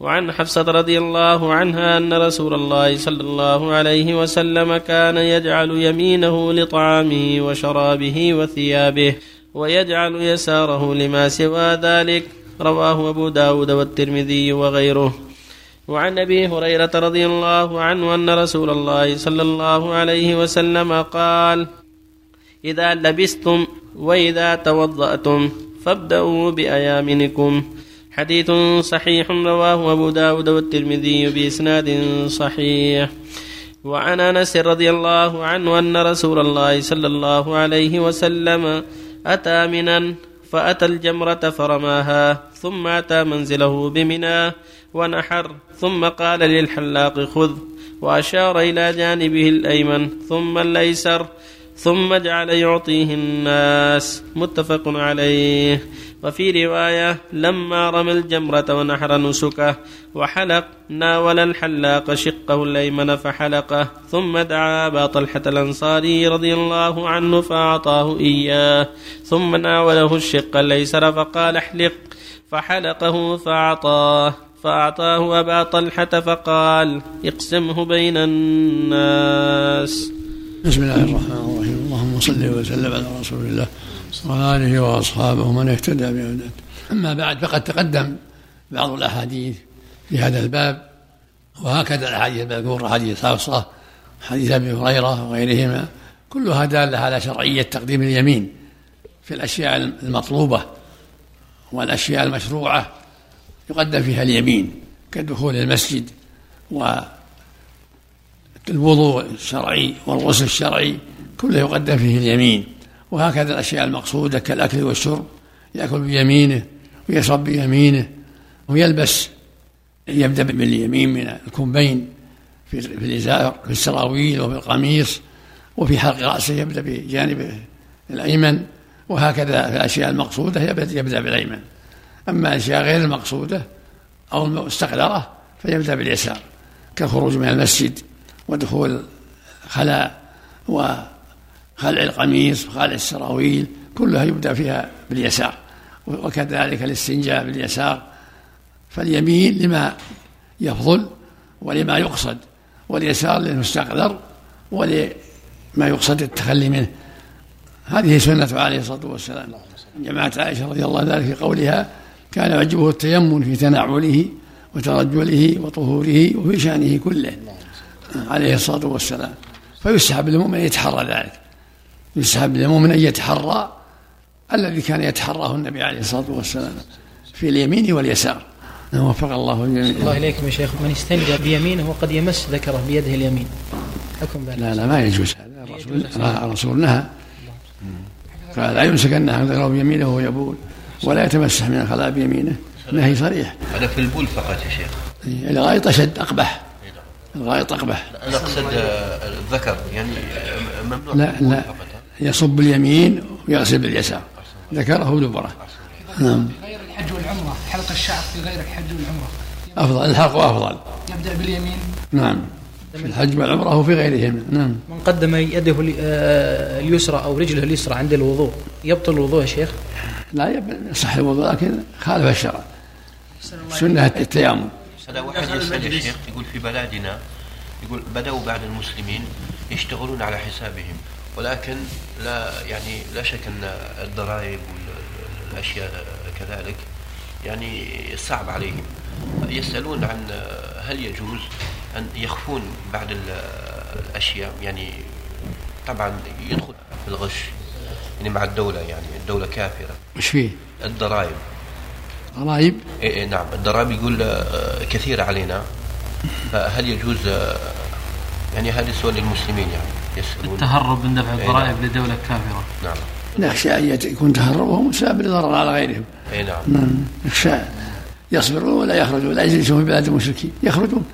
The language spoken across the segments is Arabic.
وعن حفصة رضي الله عنها أن رسول الله صلى الله عليه وسلم كان يجعل يمينه لطعامه وشرابه وثيابه ويجعل يساره لما سوى ذلك. رواه أبو داود والترمذي وغيره. وعن أبي هريرة رضي الله عنه أن رسول الله صلى الله عليه وسلم قال إذا لبستم وإذا توضأتم فابدأوا بأيامنكم حديث صحيح رواه أبو داود والترمذي بإسناد صحيح. وعن أنس رضي الله عنه أن رسول الله صلى الله عليه وسلم أتى منا فأتى الجمرة فرماها ثم أتى منزله بمنى ونحر ثم قال للحلاق خذ وأشار إلى جانبه الأيمن ثم الأيسر ثم جعل يعطيه الناس متفق عليه. وفي رواية لما رمى الجمرة ونحر نسكه وحلق ناول الحلاق شقه الأيمن فحلقه ثم دعا أبا طلحة الأنصاري رضي الله عنه فأعطاه إياه ثم ناوله الشق الأيسر فقال احلق فحلقه فأعطاه فأعطاه أبا طلحة فقال اقسمه بين الناس. بسم الله الرحمن الرحيم. اللهم صل وسلم على رسول الله. وعلى اله وأصحابه من اهتدى بهداه. أما بعد فقد تقدم بعض الأحاديث في هذا الباب وهكذا الأحاديث المذكورة حديث حفصه حديث أبي هريرة وغيرهما كلها دالة على شرعية تقديم اليمين في الأشياء المطلوبة والأشياء المشروعة يقدم فيها اليمين كدخول المسجد والوضوء الشرعي والغسل الشرعي كله يقدم فيه اليمين. وهكذا الأشياء المقصودة كالأكل والشرب يأكل بيمينه ويشرب بيمينه ويلبس يبدأ باليمين من الكمبين في الإزار في السراويل وفي القميص وفي حلق رأسه يبدأ بجانب الأيمن وهكذا في الأشياء المقصودة يبدأ, بالأيمن. أما الأشياء غير المقصودة أو المستقدرة فيبدأ باليسار كالخروج من المسجد ودخول خلاء وخلع القميص وخلع السراويل كلها يبدأ فيها باليسار. وكذلك الاستنجاء باليسار. فاليمين لما يفضل ولما يقصد واليسار للمستقدر ولما يقصد التخلي منه. هذه سنة عليه الصلاة والسلام. جماعة عائشة رضي الله عنها في قولها كان يعجبه التيمم في تنعله وترجله وطهوره وفي شأنه كله عليه الصلاة والسلام. فيسحب للمؤمن يتحرى ذلك. يسحب للمؤمن أن يتحرى الذي كان يتحراه النبي عليه الصلاة والسلام في اليمين واليسار. وفق الله الجميع. الله إليكم يا شيخ. من استنجى بيمينه وقد يمس ذكره بيده اليمين. حكم ذلك. لا لا ما يجوز هذا. الرسول الرسول نهى. قال لا يمسكن ذكره بيمينه وهو يبول ولا يتمسح من الخلاء بيمينه. نهي صريح. هذا في البول فقط يا شيخ. الغائط أشد أقبح. الغائط أقبح. أنا أقصد الذكر يعني ممنوع. لا لا. يصب باليمين ويغسل باليسار. ذكره ودبره نعم. غير الحج والعمرة حلق الشعر في غير الحج والعمرة. أفضل الحلق أفضل. يبدأ باليمين. نعم. في الحج والعمرة وفي غيرهما نعم. من قدم يده اليسرى أو رجله اليسرى عند الوضوء يبطل الوضوء يا شيخ؟ لا يصح الوضوء لكن خالف الشرع. سنة التيامن. هذا واحد يسأل الشيخ يقول في بلادنا يقول بدأوا بعد المسلمين يشتغلون على حسابهم. ولكن لا يعني لا شك أن الضرائب والاشياء كذلك يعني صعب عليهم. يسألون عن هل يجوز أن يخفون بعض الأشياء؟ يعني طبعا يدخل في الغش يعني مع الدولة يعني الدولة كافرة. مش فيه؟ الضرائب. ضرائب؟ إيه, إيه نعم. الضرائب يقول كثيرة علينا. فهل يجوز يعني هذا سؤال للمسلمين يعني يسألون. التهرب من دفع الضرائب إيه نعم. لدولة كافرة. نعم. نخشى أن يكون تهربهم سبب لضرر على غيرهم. اي نعم. نعم. نخشى يصبرون ولا يخرجون لا يجلسون في بلاد المشركين يخرجون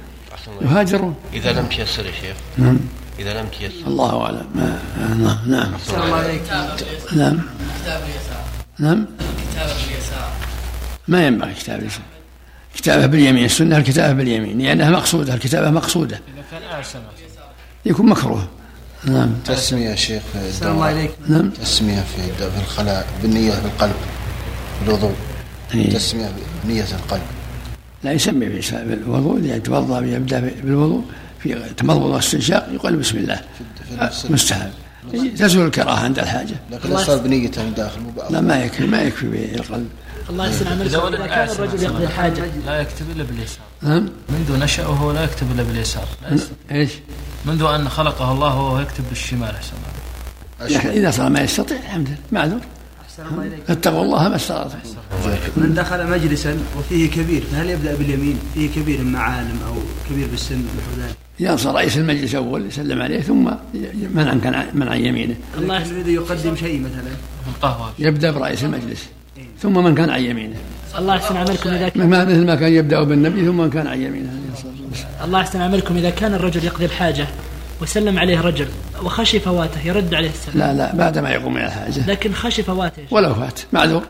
يهاجرون. إذا لم تيسر يا شيخ. نعم. إذا لم تيسر. الله أعلم. نعم نعم. نعم. كتاب اليسار. نعم. كتاب اليسار. ما ينبغي كتاب اليسار. كتابة باليمين السنة الكتابة باليمين. لأنها مقصودة الكتابة مقصودة. إذا كان أعسم يكون مكروه. نعم. تسمية شيخ الله عليك نعم. تسمية في في الخلاء بالنية بالقلب الوضوء إيه. تسمية بنية القلب. لا يسمي في الوضوء يتوضأ يبدأ بالوضوء في تمضمض واستنشاق يقول بسم الله. مستحب. تزول الكراهة عند الحاجة. لكن صار بنية من داخل لا ما يكفي ما يكفي بالقلب. الله يحسن عملكم إذا كان الرجل يقضي الحاجة لا يكتب إلا باليسار. نعم منذ نشأ وهو لا يكتب إلا باليسار. إيش؟ منذ أن خلقه الله وهو يكتب بالشمال. احسن الله. لكن إذا صار ما يستطيع الحمد لله. معذور. فاتقوا الله ما استطعتم من دخل مجلسا وفيه كبير. فهل يبدأ باليمين؟ فيه كبير اما عالم أو كبير بالسن نحو ذلك. ينصر رئيس المجلس أول يسلم عليه ثم من عن كان من عن يمينه الله يريد يقدم شيء مثلا؟ القهوه يبدأ برئيس المجلس. ثم من كان عن يمينه. الله يحسن عملكم إذا كان ما مثل ما كان يبدأ بالنبي ثم من كان عن يمينه عليه الصلاة والسلام. الله يحسن عملكم إذا كان الرجل يقضي الحاجة وسلم عليه رجل وخشي فواته يرد عليه السلام. لا لا بعد ما يقوم من الحاجة. لكن خشي فواته ولو فات معذور.